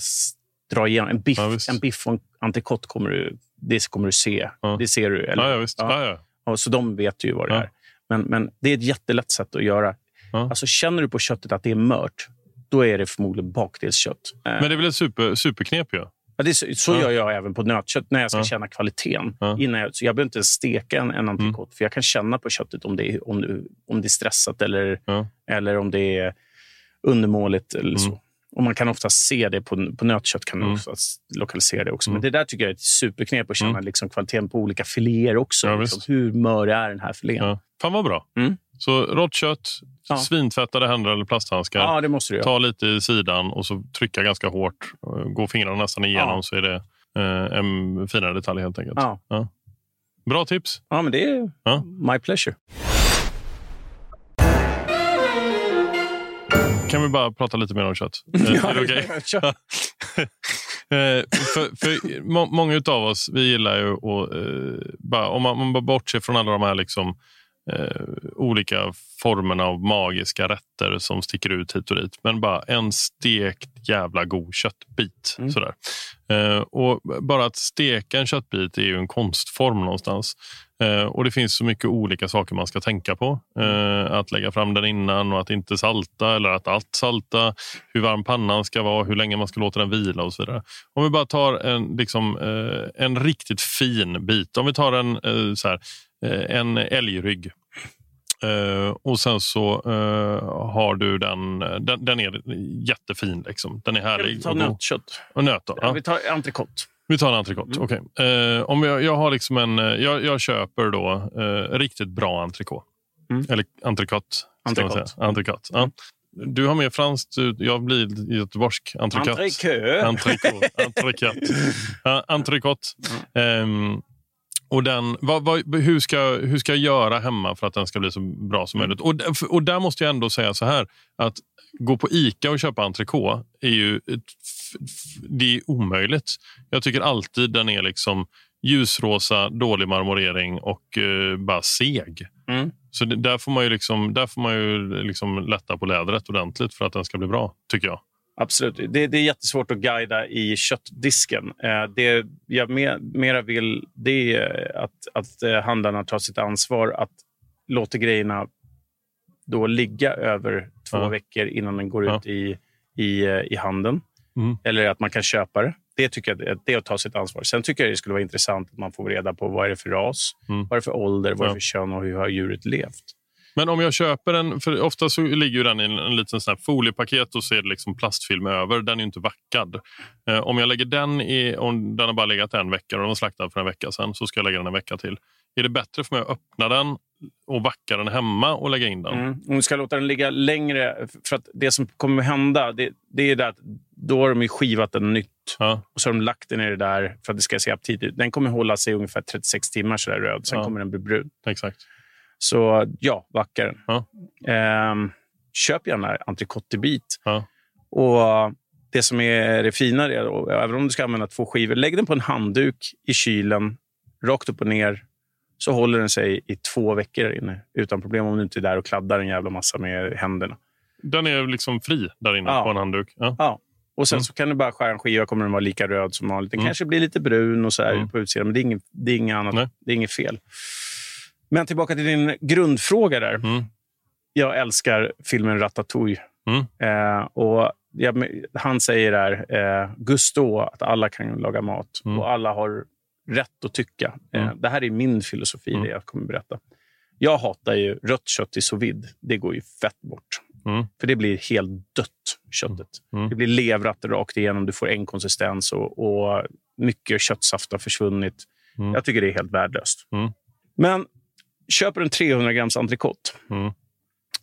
dra igenom. En biff, ja, en biff och en entrecote kommer du, det kommer du se. Ja. Det ser du. Eller? Ja. Ja. Ja, ja. så de vet ju vad det är. Men, men det är ett jättelätt sätt att göra. Alltså, känner du på köttet att det är mört, då är det förmodligen bakdelskött. Men det är väl ett super, superknep? Ja? Ja, det, så så gör jag även på nötkött när jag ska känna kvaliteten. Innan jag, så jag behöver inte steka en, en entrecote, mm. för jag kan känna på köttet om det är, om det, om det är stressat eller, eller om det är undermåligt. Eller så. Mm. Och Man kan ofta se det på, på nötkött. kan mm. också lokalisera det också. Men det där tycker jag är ett superknep att känna mm. liksom, kvaliteten på olika filéer också. Ja, liksom, hur mör är den här filén? Ja. Fan vad bra. Så rått kött, ja. svintvättade händer eller plasthandskar. Ja, det måste du Ta lite i sidan och så trycka ganska hårt. Gå fingrarna nästan igenom ja. så är det eh, en finare detalj helt enkelt. Ja. ja. Bra tips. Ja, men det är my pleasure. Kan vi bara prata lite mer om kött? ja, är det okay? Eh, för, för må, många av oss vi gillar ju att... Eh, bara, om man, man bara bortser från alla de här liksom, eh, olika formerna av magiska rätter som sticker ut hit och dit. Men bara en stekt jävla god köttbit. Mm. Sådär. Eh, och bara att steka en köttbit är ju en konstform någonstans. Eh, och Det finns så mycket olika saker man ska tänka på. Eh, att lägga fram den innan och att inte salta eller att allt salta. Hur varm pannan ska vara, hur länge man ska låta den vila och så vidare. Om vi bara tar en, liksom, eh, en riktigt fin bit. Om vi tar en, så här, en älgrygg. Uh, och sen så uh, har du den, den, den är jättefin. Liksom. Den är härlig. Vi tar nötkött. Och nöt ja. Vi tar entrecote. Vi tar en entrecote. Mm. Okay. Uh, om jag, jag, har liksom en, jag, jag köper då riktigt bra entrecote. Mm. Eller entrecote. Entrecote. entrecote. Ja. Du har mer franskt, jag blir göteborgsk. Entrecote. Entrecote. Entrecote. Entrecote. Mm. Um, och den, vad, vad, hur, ska, hur ska jag göra hemma för att den ska bli så bra som mm. möjligt? Och, och där måste jag ändå säga så här. att Gå på Ica och köpa entrecote är ju det är omöjligt. Jag tycker alltid den är liksom ljusrosa, dålig marmorering och uh, bara seg. Mm. Så det, där får man ju, liksom, där får man ju liksom lätta på lädret ordentligt för att den ska bli bra, tycker jag. Absolut. Det, det, är jättesvårt att guida i köttdisken. Eh, det jag mer, mera vill det är att, att eh, handlarna tar sitt ansvar att låta grejerna då ligga över två ja. veckor innan den går ja. ut i, i, eh, i handeln. Mm. Eller att man kan köpa det. Det tycker jag det är att ta sitt ansvar. Sen tycker jag det skulle vara intressant att man får reda på vad är det för ras, mm. vad är det för ålder, vad är det för kön och hur har djuret levt. Men om jag köper den, för ofta så ligger den i en, en liten sån foliepaket och så är det liksom plastfilm över. Den är inte vackad. Eh, om jag lägger den i, om den har bara legat en vecka och den var slaktad för en vecka sedan så ska jag lägga den en vecka till. Är det bättre för mig att öppna den och vacka den hemma och lägga in den? Mm. Om du ska låta den ligga längre, för att det som kommer hända det, det är det att då har de skivat den nytt ja. och så har de lagt den i det där för att det ska se aptitligt ut. Den kommer hålla sig ungefär 36 timmar så där röd, sen ja. kommer den bli brun. Exakt. Så ja, vacka den. Ja. Eh, köp gärna entrecôte-bit. Ja. Och det som är det fina, är då, även om du ska använda två skivor, lägg den på en handduk i kylen, rakt upp och ner. Så håller den sig i två veckor där inne utan problem om du inte är där och kladdar en jävla massa med händerna. Den är liksom fri där inne ja. på en handduk? Ja. ja. Och Sen mm. så kan du bara skära en skiva kommer den vara lika röd som vanligt. Den mm. kanske blir lite brun och så mm. på utsidan, men det är inget, det är inget annat. Det är inget fel. Men tillbaka till din grundfråga där. Mm. Jag älskar filmen Ratatouille. Mm. Eh, och jag, han säger där, eh, Gusto, att alla kan laga mat mm. och alla har rätt att tycka. Eh, mm. det här är min filosofi, mm. det jag kommer berätta. Jag hatar ju rött kött i sous vide. Det går ju fett bort. Mm. För det blir helt dött, köttet. Det blir levrat rakt igenom. Du får en konsistens och, och mycket köttsaft har försvunnit. Jag tycker det är helt värdelöst. Men köper en 300 grams entrecote, mm.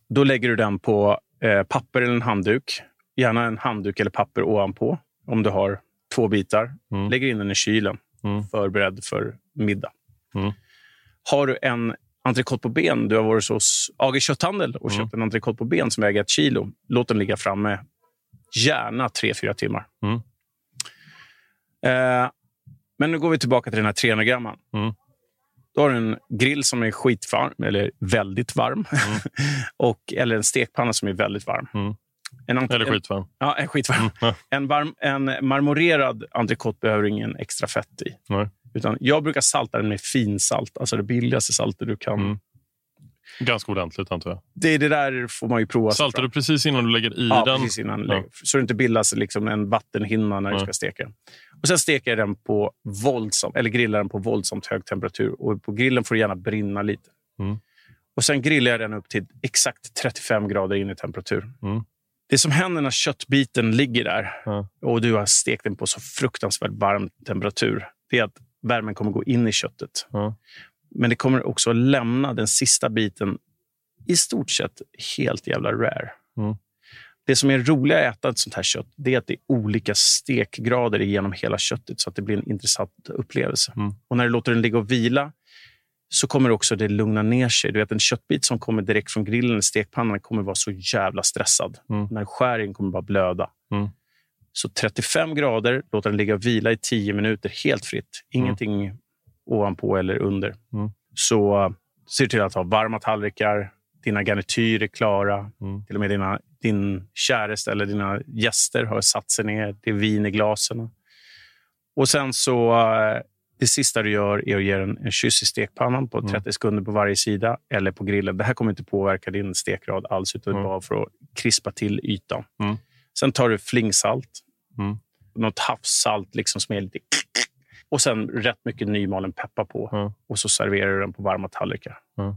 då lägger du den på eh, papper eller en handduk. Gärna en handduk eller papper ovanpå, om du har två bitar. Mm. Lägger in den i kylen, mm. förberedd för middag. Mm. Har du en entrecote på ben, du har varit hos AG Kötthandel och mm. köpt en entrecote på ben som väger ett kilo, låt den ligga framme gärna tre fyra timmar. Mm. Eh, men nu går vi tillbaka till den här 300 gramman. Då har du en grill som är skitvarm, eller väldigt varm. Mm. och, eller en stekpanna som är väldigt varm. Mm. En eller skitvarm. En, ja, en skitvarm. Mm. En, varm, en marmorerad entrecote behöver ingen extra fett i. Nej. Utan jag brukar salta den med finsalt, alltså det billigaste saltet du kan. Mm. Ganska ordentligt antar jag. Det, det där får man ju prova. Saltar du precis innan du lägger i ja, den? precis innan. Ja. Så det inte bildas liksom en vattenhinna när ja. du ska steka Och Sen steker jag den på våldsam, eller grillar den på våldsamt hög temperatur. Och På grillen får det gärna brinna lite. Mm. Och Sen grillar jag den upp till exakt 35 grader in i temperatur. Mm. Det som händer när köttbiten ligger där och du har stekt den på så fruktansvärt varm temperatur, det är att värmen kommer gå in i köttet. Men det kommer också lämna den sista biten i stort sett helt jävla rare. Mm. Det som är roligt att äta ett sånt här kött det är att det är olika stekgrader genom hela köttet så att det blir en intressant upplevelse. Mm. Och När du låter den ligga och vila så kommer också det lugna ner sig. Du vet, en köttbit som kommer direkt från grillen eller stekpannan kommer vara så jävla stressad. Mm. När skär in kommer bara blöda. Mm. Så 35 grader, låt den ligga och vila i 10 minuter helt fritt. Ingenting mm. ovanpå eller under. Mm. Så se till att ha varma tallrikar, dina garnityrer är klara. Mm. Till och med dina, din käreste eller dina gäster har satt sig ner. Det är vin i glasen. Och sen så, eh, det sista du gör är att ge en, en kyss i stekpannan på 30 mm. sekunder på varje sida eller på grillen. Det här kommer inte påverka din stekgrad alls, utan mm. bara för att krispa till ytan. Mm. Sen tar du flingsalt, mm. något havssalt liksom som är lite... Och sen rätt mycket nymalen peppar på. Mm. Och så serverar du den på varma tallrikar. Mm.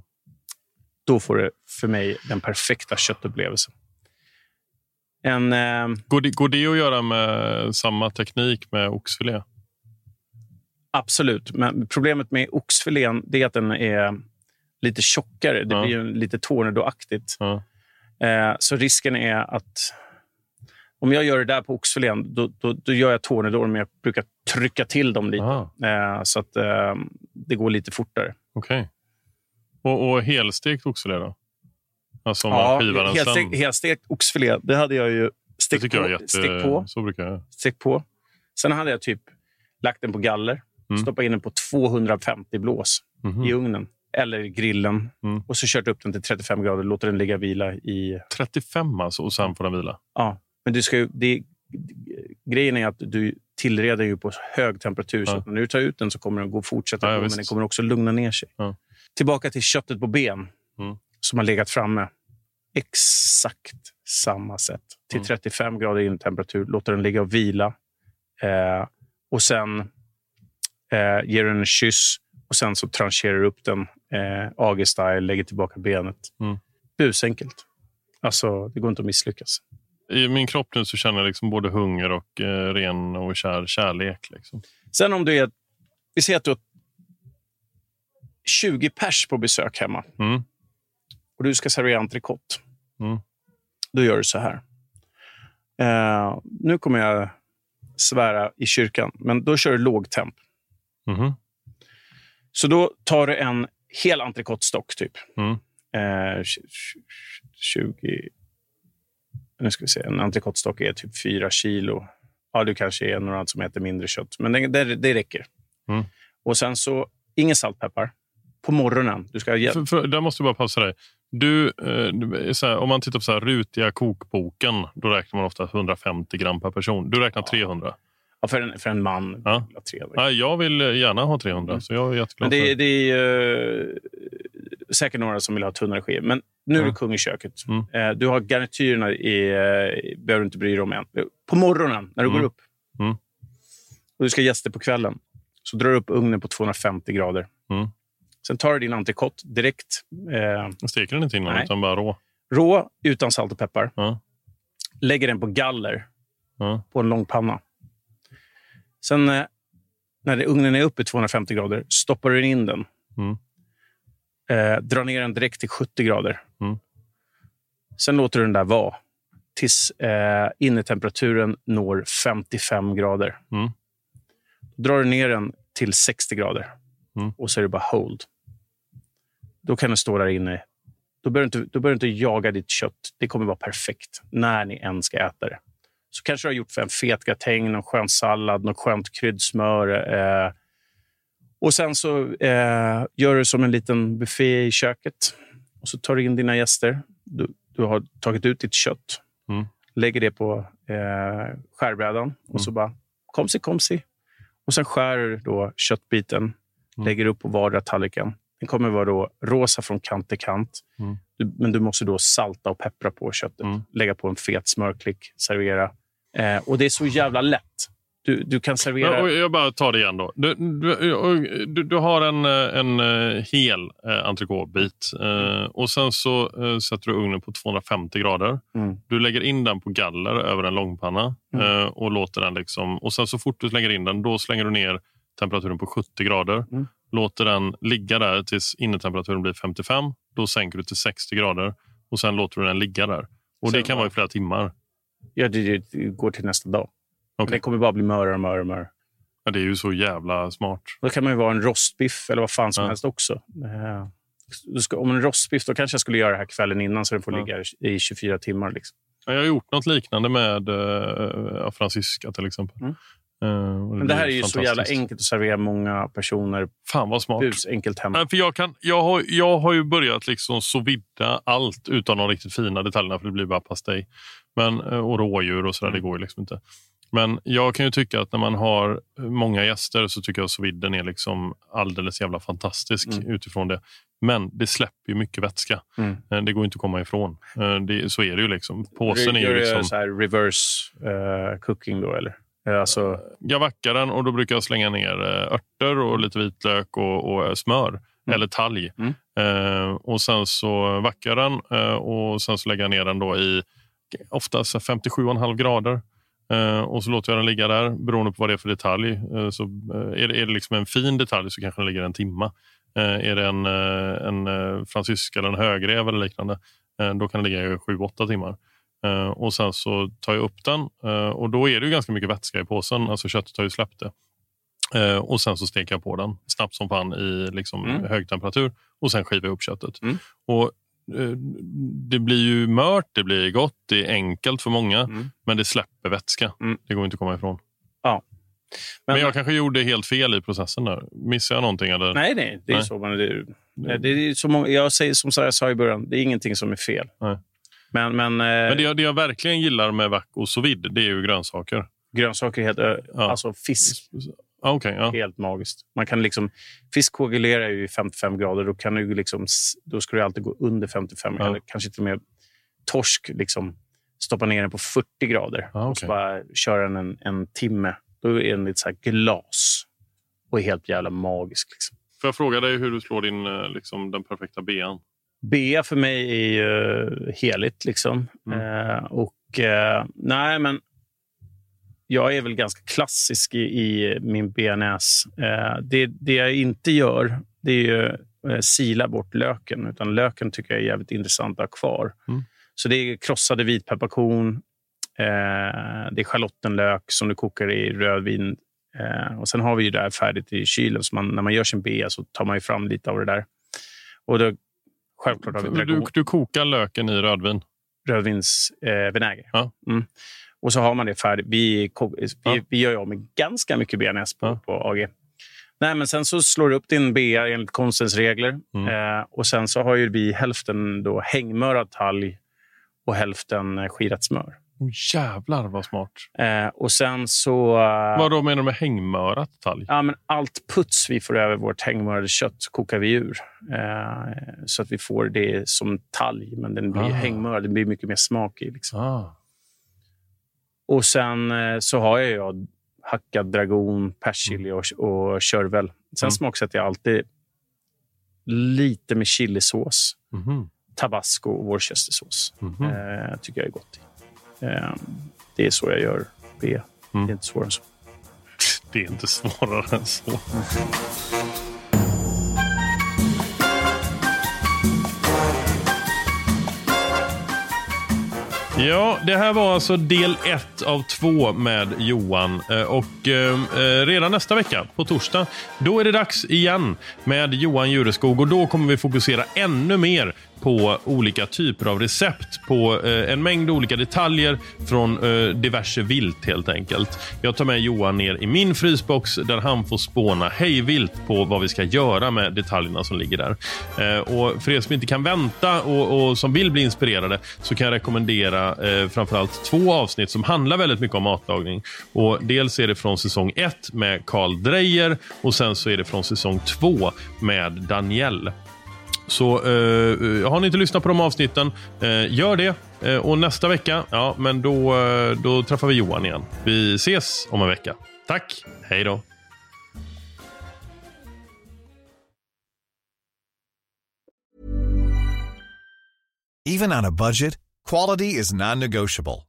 Då får du för mig den perfekta köttupplevelsen. En, eh... går, det, går det att göra med samma teknik med oxfilé? Absolut, men problemet med oxfilén är att den är lite tjockare. Det ja. blir lite tornadoaktigt. Ja. Eh, så risken är att om jag gör det där på oxfilén, då, då, då gör jag tornedor, men jag brukar trycka till dem lite. Eh, så att eh, det går lite fortare. Okej. Okay. Och, och helstekt oxfilé då? Alltså om ja, man helstekt, helstekt oxfilé, det hade jag ju stekt på. Jag jätte... Stek på. Så brukar jag. Stek på. Sen hade jag typ lagt den på galler, mm. stoppat in den på 250 blås mm. i ugnen eller grillen mm. och så kört upp den till 35 grader och låter den ligga vila i... 35 alltså och sen får den vila? Ja. Men du ska ju, det, grejen är att du tillreder ju på hög temperatur. Ja. Så när du tar ut den så kommer den gå fortsätta ja, gå, men den kommer också lugna ner sig. Ja. Tillbaka till köttet på ben mm. som har legat framme. Exakt samma sätt. Till mm. 35 grader in temperatur. Låter den ligga och vila. Eh, och sen eh, ger du den en kyss och sen så trancherar du upp den eh, AG-style, lägger tillbaka benet. Mm. Busenkelt. Alltså, det går inte att misslyckas. I min kropp nu så känner jag liksom både hunger och eh, ren och kär kärlek. Liksom. Sen om du är... Vi säger att du har 20 pers på besök hemma mm. Och du ska servera entrecote. Mm. Då gör du så här. Uh, nu kommer jag svära i kyrkan, men då kör du lågtemp. Mm. Så då tar du en hel entrecotestock, typ. Mm. Uh, 20... Nu ska vi se. En entrecotestock är typ 4 kilo. Ja, du kanske är några som äter mindre kött, men det, det, det räcker. Mm. Och sen så, ingen saltpeppar på morgonen. Du ska för, för, där måste jag bara passa dig. Du, eh, här, om man tittar på så här, rutiga kokboken, då räknar man ofta 150 gram per person. Du räknar 300. Ja, för en, för en man. Ja. Ja, jag vill gärna ha 300, mm. så jag är jätteglad. Men det, det är uh, säkert några som vill ha tunnare skivor. Men nu är du kung i köket. Mm. Uh, du har garnityrerna i... Behöver du inte bry dig om än. På morgonen, när du mm. går upp mm. och du ska gäster på kvällen, så drar du upp ugnen på 250 grader. Sen tar du din entrecote direkt. Eh, steker den inte innan, nej. utan bara rå? Rå, utan salt och peppar. Ja. Lägger den på galler ja. på en lång panna. Sen eh, när ugnen är uppe i 250 grader stoppar du in den. Mm. Eh, drar ner den direkt till 70 grader. Mm. Sen låter du den där vara tills eh, innetemperaturen når 55 grader. Mm. Då drar du ner den till 60 grader. Mm. och så är det bara hold. Då kan den stå där inne. Då behöver, du inte, då behöver du inte jaga ditt kött. Det kommer vara perfekt när ni än ska äta det. Så kanske du har gjort för en fet gratäng, någon skön sallad, något skönt kryddsmör. Eh, Och sen så eh, gör du som en liten buffé i köket. Och så tar du in dina gäster. Du, du har tagit ut ditt kött. Mm. Lägger det på eh, skärbrädan. Och så bara komsi, komsi. Och sen skär du då köttbiten. Lägger upp på vardera tallriken. Den kommer vara då rosa från kant till kant. Mm. Du, men du måste då salta och peppra på köttet. Mm. Lägga på en fet smörklick, servera. Eh, och det är så jävla lätt. Du, du kan servera... Ja, och jag bara tar det igen då. Du, du, du, har en, en eh, hel eh, entrecôtebit eh, och sen så eh, sätter du ugnen på 250 grader. Mm. Du lägger in den på galler över en långpanna Mm. eh, och låter den liksom. Och sen så fort du slänger in den, då slänger du ner temperaturen på 70 grader. Mm. Låter den ligga där tills innetemperaturen blir 55. Då sänker du till 60 grader och sen låter du den ligga där. Och Sen det kan vara i flera timmar. Ja, det, det går till nästa dag. Okej. Det kommer bara bli mörare och mörare. mörare. Ja, det är ju så jävla smart. Då kan man ju vara en rostbiff eller vad fan som Ja. helst också. Eh, du ska, om en rostbiff, då kanske jag skulle göra det här kvällen innan så den får Ja. ligga i 24 timmar. Liksom. Ja, Jag har gjort något liknande med uh, fransyska till exempel. Mm. Och Men det här är ju så jävla enkelt att servera många personer. Fan vad smart. Bus enkelt hemma. Nej, för jag, kan, jag, har, jag har ju börjat liksom sous vidda allt utan de riktigt fina detaljerna för det blir bara pastej. Men, eh, och rådjur och sådär, det går ju liksom inte. Men jag kan ju tycka att när man har många gäster så tycker jag sous viden är liksom alldeles jävla fantastisk Mm. utifrån det. Men det släpper ju mycket vätska. Mm. Eh, Det går inte att komma ifrån. Det, så är det ju. liksom. Påsen är Gör ju liksom... så reverse eh, cooking då, eller? Eh, Alltså, Jag vackar den och då brukar jag slänga ner eh, örter och lite vitlök och, och eh, smör. Eller talg. Mm. Eh, och sen så vackar den eh, och sen så lägger jag ner den då i oftast 57,5 grader. Eh, och så låter jag den ligga där beroende på vad det är för detalj. Eh, så, eh, är, det, är det liksom en fin detalj så kanske den ligger en timma. Eh, är det en, eh, en eh, fransysk eller en högrev eller liknande eh, då kan den ligga i 7-8 timmar. Eh, och sen så tar jag upp den eh, och då är det ju ganska mycket vätska i påsen. Alltså köttet har ju släppt det. Eh, och sen så steker jag på den snabbt som fan i liksom Mm. hög temperatur och sen skivar jag upp köttet. Mm. Och Det blir ju mört, det blir gott, det är enkelt för många Mm. men det släpper vätska. Mm. Det går inte att komma ifrån. Ja. Men, Men- jag kanske gjorde helt fel i processen där. Missade jag någonting? Eller? nej, nej. Det är Nej. så. Man, det, det, det är så många, jag säger som jag sa i början, det är ingenting som är fel. Nej. Men, men, Men eh, det jag, det jag verkligen gillar med wok och sous vide, det är ju grönsaker. grönsaker helt... ö- Ja. Alltså fisk, Ah, Okej, ja. helt magiskt. Man kan liksom, fisk koagulerar ju i 55 grader. Då, kan du liksom, då ska du alltid gå under 55. Ja. Eller kanske till och med torsk. Liksom, stoppa ner den på 40 grader Ja, och så bara köra den en, en timme. Då är den lite så här glas och helt jävla magisk. Liksom. Får jag fråga dig hur du slår din, eh, liksom, den perfekta bean? Bea för mig är ju heligt. Liksom. Mm. Eh, och eh, nej, men jag är väl ganska klassisk i, i min bearnaise. Eh, det, det jag inte gör, det är ju eh, sila bort löken. Utan löken tycker jag är jävligt intressant att ha kvar. Mm. Så det är krossade vitpepparkorn. Eh, det är schalottenlök som du kokar i rödvin. Eh, och Sen har vi ju det här färdigt i kylen. Så man, när man gör sin bea så tar man ju fram lite av det där. Och då, självklart har vi Du, du kokar löken i rödvin. rödvinsvinäger. Eh, vinäger. Ja. mm. Och så har man det färdigt. Vi, vi, Ja. vi gör ju av med ganska mycket bearnaise på, Ja. på AG. Nej, men sen så slår du upp din bea enligt konstens regler. Mm. Eh, och sen så har ju vi hälften då hängmörad talg och hälften skirat smör. Oh, jävlar vad smart. Eh, och sen så... eh, Vad då menar du med hängmörat talg? Ja, men allt puts vi får över vårt hängmörade kött kokar vi ur. Eh, så att vi får det som talg, men den blir Ah. hängmörad. Det blir mycket mer smak i. Liksom. Ah. Och sen eh, så har jag ju hackad dragon, persilja och, och körvel. Sen Mm. smaksätter jag alltid lite med chilisås, Mhm. tabasco och worcestersås. Mhm. Eh, tycker jag är gott i. Eh, det är så jag gör B. Mm. Det är inte svårare än så. Det är inte svårare än så. Ja, det här var alltså del ett av två med Johan. Eh, Och eh, redan nästa vecka, på torsdag, då är det dags igen med Johan Jureskog. Och då kommer vi fokusera ännu mer på olika typer av recept på eh, en mängd olika detaljer från eh, diverse vilt helt enkelt. Jag tar med Johan ner i min frysbox där han får spåna hejvilt på vad vi ska göra med detaljerna som ligger där. Eh, och För er som inte kan vänta och, och som vill bli inspirerade så kan jag rekommendera eh, framförallt två avsnitt som handlar väldigt mycket om matlagning. Och dels är det från säsong ett med Karl Dreyer och sen så är det från säsong två med Danielle. Så eh, har ni inte lyssnat på de avsnitten, eh, gör det. Eh, och nästa vecka, ja, men då, eh, då träffar vi Johan igen. Vi ses om en vecka. Tack, hej då. Even on a budget, quality is non-negotiable.